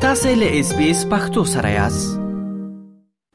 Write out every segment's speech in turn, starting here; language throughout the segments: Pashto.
تاسو له اس بي اس پختو سره یاست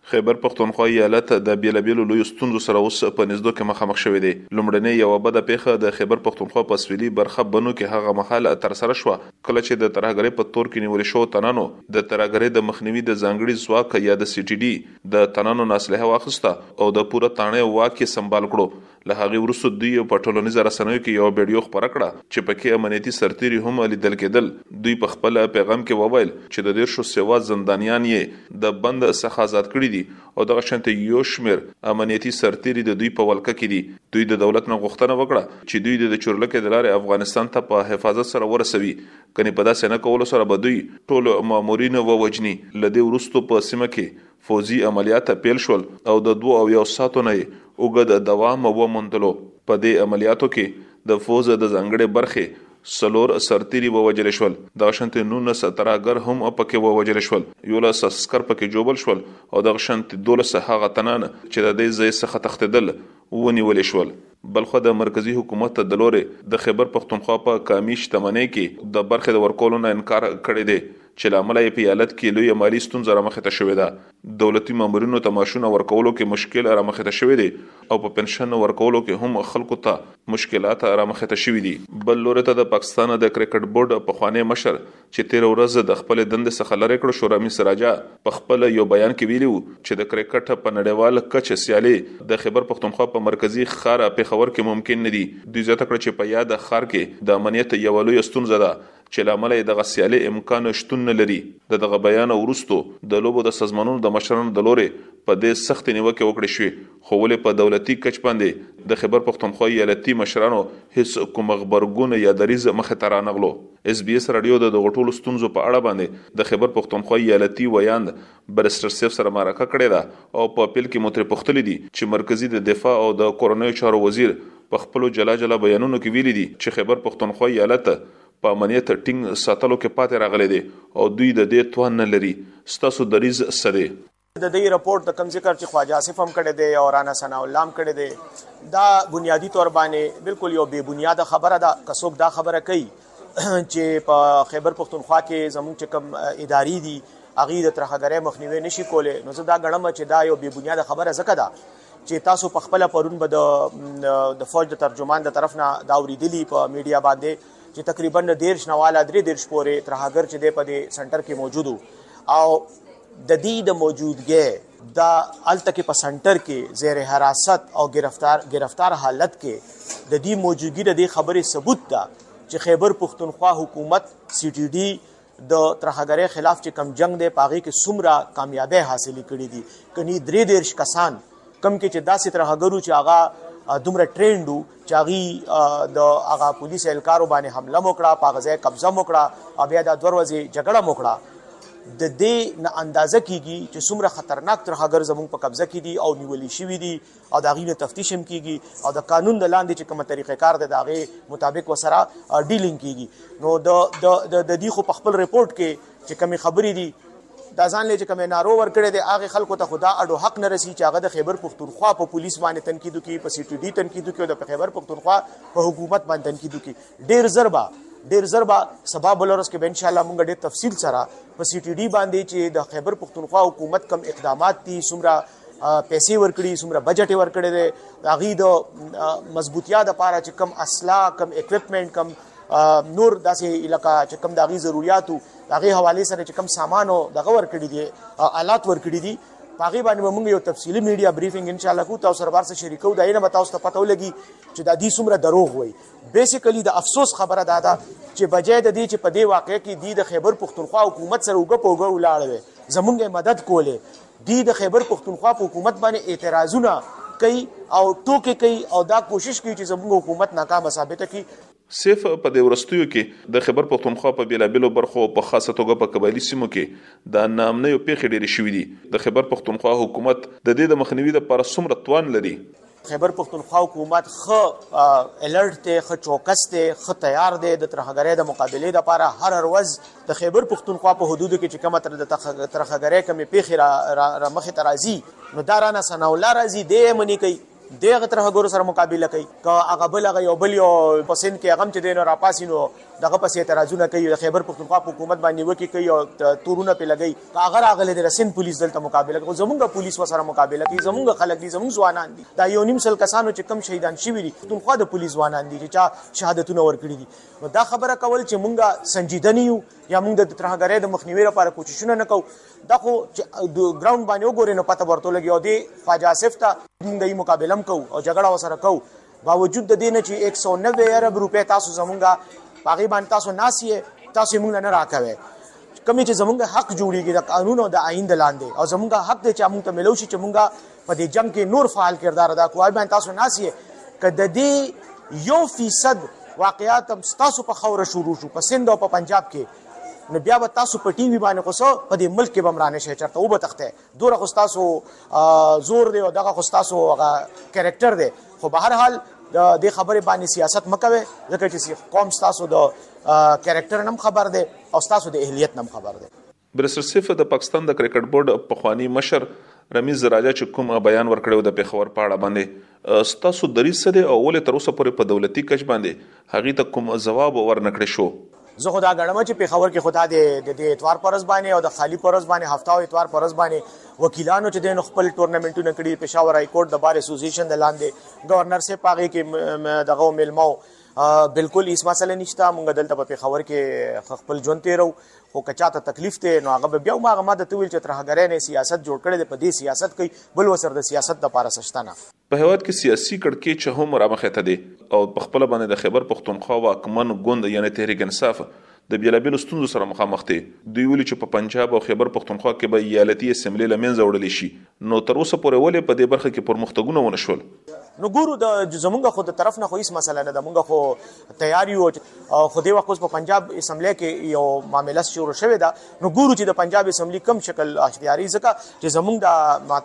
خیبر پښتونخوا ایالت د بیلابیلو لویو ستونزو سره اوس په نږدو کې مخامخ شوی دی. لومړنۍ یوه بده پیښه د خیبر پښتونخوا په سویلي برخه بنو کې هغه مهال ترسره شوه کله چې د ترهګرۍ په تور کې نیول شوو تنانو د ترهګرۍ د مخنیوي د ځانګړي ځواک یا د سي ټي ډي د تنانو نه اسلحه واخیسته او د پوره تاڼیو واک یې سمبال کړو له هغې وروسته دوی په ټولنیزه رسنیو کې یوه ویډیو خپره کړه چې پکې امنیتي سرتیري هم لیدل کېدل. دوی په خپل پیغام کې وویل چې د دېرشو سوه زندانیان یې د بند څخه ازاد کړي دي او دغه شانتې یو شمېر امنیتي سرتیري د دوی په ولکه کې دي. دوی د دولت نه غوښتنه وکړه چې دوی دې د چورلکې د لارې افغانستان ته په حفاظت سره ورسوي کنې په داسې نه کولو سره به دوی ټول مامورین ووژني. له دې وروسته په سیمه کې فوځي عملیات پیل شول او د دوه او یو ساعتو نه یې اوږد دوام وموندلو. په دې عملیاتو کې د فوځ د ځانګړې برخې څلور سرتیري ووژل شول، دغه شانتې نولس ترهګر هم په کې ووژل شول، یولس عسکر په کې ژوبل شول او دغه شانتې دولس هغه تنان چې د دې ځای څخه تښتیدل ونیول شول. بلخوا د مرکزي حکومت د لورې د خیبر پښتونخوا په قامي شتمنۍ کې د برخې د ورکولو نه انکار کړی دی. چې له امله یې په ایالت کې لویه مالي ستونزه رامخې ته شوې ده. دولتي مامورینو ته معاشونه ورکولو کې مشکل رامخې ته شوی دی او په پنشن ورکولو کې هم خلکو ته مشکلات رامخې ته شوي دي. بل لوري ته د پاکستان د کرکټ بورډ پخوانی مشر چې تېره ورځ د خپلې دندې څخه لرې کړ شو رامي سراجا په خپل یو بیان کې ویلي وو چې د کرکټ په نړیوال کچ سیالې د خېبر پښتونخوا په مرکزي ښار پېښور کې ممکن نه دي. دوی زیاته کړه چې په یاد ښار کې د امنیت یوه لویه ستونزه ده چې له امله یې دغه سیالۍ امکان شتون نه لري، د دغه بیان وروسته د لوبو د سازمانونو د مشرانو د لورې په دې سختې نیوکې وکړې شوې، خو ولې په دولتي کچ باندې د خېبر پښتونخوا ایالتي مشرانو هېڅ کوم غبرګون یا دریځ مخې ته رانغلو. ایس بي ایس راډیو د دغو ټولو ستونزو په اړه باندې د خېبر پښتونخوا ایالتي ویاند بریسټر سیف سره معرکه کړې ده او په پیل کې مو ترې پوښتلي دي چې مرکزي د دفاع او د کورنیو چارو وزیر په خپلو جلا جلا بیانونو کې ویلي دي چې خیبر پښتونخوا ایالت په امنیت ټینګ ساتلو کې پاتې راغلی دی او دوی د دې توان نه لري، ستاسو دریځ څه دی؟ د دې رپورټ د کوم ذکر چې خواجه آصف هم کړی دی او رانا ثنا الله هم کړی دی دا بنیادی تور باندې بالکل یو بے بنیاد خبره ده که څوک دا خبره کوي چې په خیبر پښتونخوا کې زموږ چې کوم ادارې دي هغوی د ترهګرۍ مخنیوی نه شي کولی نو زه دا ګڼم چې دا یو بې بنیاده خبره ځکه ده چې تاسو په خپل پرون به د د فوج د ترجمان د طرف نه دا اوریدلی په میډیا باندې چې تقریبا د دیرش نواله درې دیرش پورې ترهګر چې دی په دې سنټر کې موجود او د دې د موجودګۍ د الته کې په سنټر کې زیر حراست او گرفتار گرفتار حالت کې د دې موجودګۍ د خبرې ثبوت ده چې خیبر پښتونخوا حکومت سی ټي ډي د ترهګرۍ خلاف چې کم جنگ دی پاغي کې سمره کامیابی حاصلې کړې دي کني درې دیرش کسان کم کې چې داسې ترهګرو چې هغه دومره ټرینډو چې هغه د هغه پولیس اهلکارو باندې حمله وکړه پاغه ځای قبضه وکړه او بیا د دوه ورځې جګړه وکړه د دې نه اندازه کیږي چې څومره خطرناک ترهګر زموږ په قبضه کې دي او نیول شوی دي او د هغوی نه تفتیش هم کیږي او د قانون د لاندې چې کومه طریقه کار ده د هغې مطابق ورسره ډیلینګ کیږي نو د د د دې خو په خپل رپورټ کې چې کومې خبرې دي دا ځان لې چې کومې نارو ورکړې دي هغه خلکو ته خدا اډو حق نه رسی چې هغه د خیبر پښتونخوا په پولیس باندې تنقید کوي په سی ټي ډي تنقید کوي او د خیبر پښتونخوا په حکومت باندې تنقید کوي ډیر زربا ډیر زر به سبا بل ورځ کې به ان شاء الله مونږ ډیر تفصیل سره په سی ټي ډي باندې چې د خیبر پښتونخوا حکومت کم اقدامات دي سمره پیسې ورکړي څومره بجټ ورکړي دی هغه د مضبوطیا د پاره چې کم اصلا کم اکوپمنټ کم نور داسې علاقہ چې کم داغي ضرورتو داغي حواله سره چې کم سامانو دغه ورکړي دي آلات ورکړي دي پاغي باندې موږ یو تفصیلی میډیا بریفینګ ان شاء الله کو تاسو سره ورسره شریکو دا نه تاسو ته پته ولګي چې دا دې څومره دروغ وای بیسیکلی د افسوس خبره دا ده چې بجای د دې چې په دې واقع کې د خیبر پښتونخوا حکومت سره وګ په وګ ولاړ وي زمونږه مدد کوله دی د خیبر پښتونخوا په حکومت باندې اعتراضونه کوي او ټوکې کوي او دا کوشش کوي چې زموږ حکومت ناکامه ثابته کړي. سیف په دې وروستیو کې د خیبر پښتونخوا په بېلابېلو برخو او په خاصه توګه په قبایلي سیمو کې د ناامنیو پېښې ډېرې شوې دي، د خیبر پښتونخوا حکومت د دې د مخنیوي لپاره څومره توان لري؟ خیبر پښتونخوا حکومت خ الرټ ته خ چوکس ته خ تیار دی د ترهګرۍ د مقابله لپاره هر هر ورځ د خیبر پښتونخوا په حدودو کې چې کومه تر د ترهګرۍ کمې پیښې را, را, را مخې ته راځي نو دا رانه ثنا الله راځي دی منی کوي دغه ترهګرو سره مقابله کوي که هغه بل هغه یو بل یو پسند کې هغه چې دین راپاسینو دغه پسې اعتراضونه کوي د خیبر پښتونخوا په حکومت باندې نیوکې کوي او تورونه پې لګوي که هغه راغلی دی د سند پولیس دلته مقابله کوي زمونږ پولیس ورسره مقابله کوي زمونږ خلک دي زمونږ ځوانان دي دا یو نیم سل کسانو چې کم شهیدان شوي دي پښتونخوا د پولیس ځوانان دي چې چا شهادتونه ورکړي دي نو دا خبره کول چې مونږ سنجیده نه یو یا مونږ د ترهګرۍ د مخنیوي لپاره کوششونه نه کوو دا خو چې د ګراوند باندې وګورئ نو پته ورته لګي او دې خواجه آصف ته مونږ یې مقابله هم کوو او جګړه ورسره کوو باوجود د دې نه چې 190 ارب روپۍ تاسو زمونږه باغې باندې تاسو ناسي تاسو مونږ نه راکوي کمی چې زمونږ حق جوړیږي د قانون او د آئین د لاندې او زمونږ حق دی چې مونږ ته ملو شي چې مونږ په دې جنگ کې نور فعال کردار ادا کوو باندې تاسو ناسي کده دې یو فیصد واقعیات تاسو په خوره شروع شو په سند او په پنجاب کې نو بیا به تاسو په ټي وي باندې کوسو په دې ملک کې بمرانه شي چرته او به تخته دوره خو تاسو زور دی او دغه خو تاسو هغه کریکټر دی خو به هر حال د دې خبرې باندې سیاست مکوي ځکه چې قوم تاسو د کریکټر نم خبر دی او تاسو د اهلیت نم خبر دی برسر صفه د پاکستان د کرکټ بورډ پخوانی مشر رمیز راجا چې کوم بیان ورکړو د پیښور پاړه باندې ستاسو دریځ څه دی او ولې تر اوسه پورې په دولتي کچ باندې هغوی ته کوم ځواب ورنه کړې شو؟ زه خو دا ګڼم چې پېښور کې خو دا دی د دې اتوار په ورځ باندې او د خالي په ورځ باندې هفته او اتوار په ورځ باندې وکیلانو چې دین خپل ټورنمنټونه کړي پېښور های کورټ د بار اسوسییشن د لاندې گورنر سه پاغي کې دغه ملمو بالکل هیڅ مسله نشته مونږ دلته په پېښور کې خپل ژوند تیرو خو که چاته تکلیف دی نو هغه به بیا هم هغه ما درته وویل چې ترهګرۍ نه یې سیاست جوړ کړی دی، په دې سیاست کوي، بل ورسره د سیاست لپاره څه شته نه. په هېواد کې سیاسي کړکېچ هم رامخې ته دی او په خپله باندې د خیبر پښتونخوا واکمن ګوند یعنې تحریک انصاف د بېلابېلو ستونزو سره مخامخ دی. دوی ویلي چې په پنجاب او خیبر پښتونخوا کې به ایالتي اسمبلې له منځه وړل شي، نو تر اوسه پورې ولې په دې برخه کې پرمختګونه ونه شول؟ نو ګورو، د زموږ خو د طرف نه خو هېڅ مسئله نه ده، موږ خو تیار یو او خو دې وخت اوس په پنجاب اسمبلی کې یو معامله شروع شوې ده نو ګورو چې د پنجاب اسمبلی کم شکل اختیاري ځکه چې زمونږ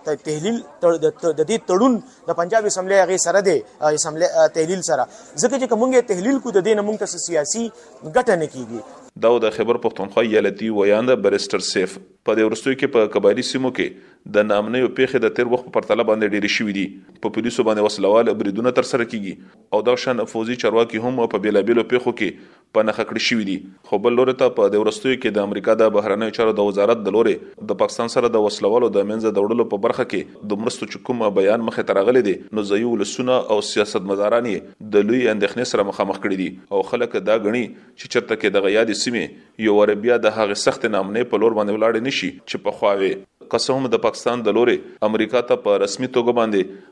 د تحلیل د دې تړون د پنجاب اسمبلی هغه سره دی اسمبلی تحلیل سره ځکه چې کومه تحلیل کو د دې نه مونږ ته سیاسي ګټه نه کیږي دا د خبر پښتونخوا ایالتي ویاند بریسټر سیف په دې ورستوي کې په قبایلی سیمو کې د نامنیو پیښې د تیر وخت په پرتله باندې ډېرې شوې دي په پولیسو باندې وسلواله بریدونه ترسره کیږي او دغه شان فوځي چارواکي هم په بېلا بېلو پېښو کې په نښه کړي شوي دي خو بل لورې ته په دې ورستیو کې د امریکا د بهرنیو چارو د وزارت د لورې د پاکستان سره د وسله والو د مینځه د وړلو په برخه کې د مرستو چې کوم بیان مخې ته راغلی دی نو ځایي ولسونه او سیاستمداران یې د لویې اندېښنې سره مخامخ کړي دي او خلک دا ګڼي چې چرته که دغه یادې سیمې یو وارې بیا د هغې سختې ناامنۍ په لور باندې ولاړې نه شي چې پخوا وې که څه هم د پاکستان د لورې امریکا ته په رسمي توګه باندې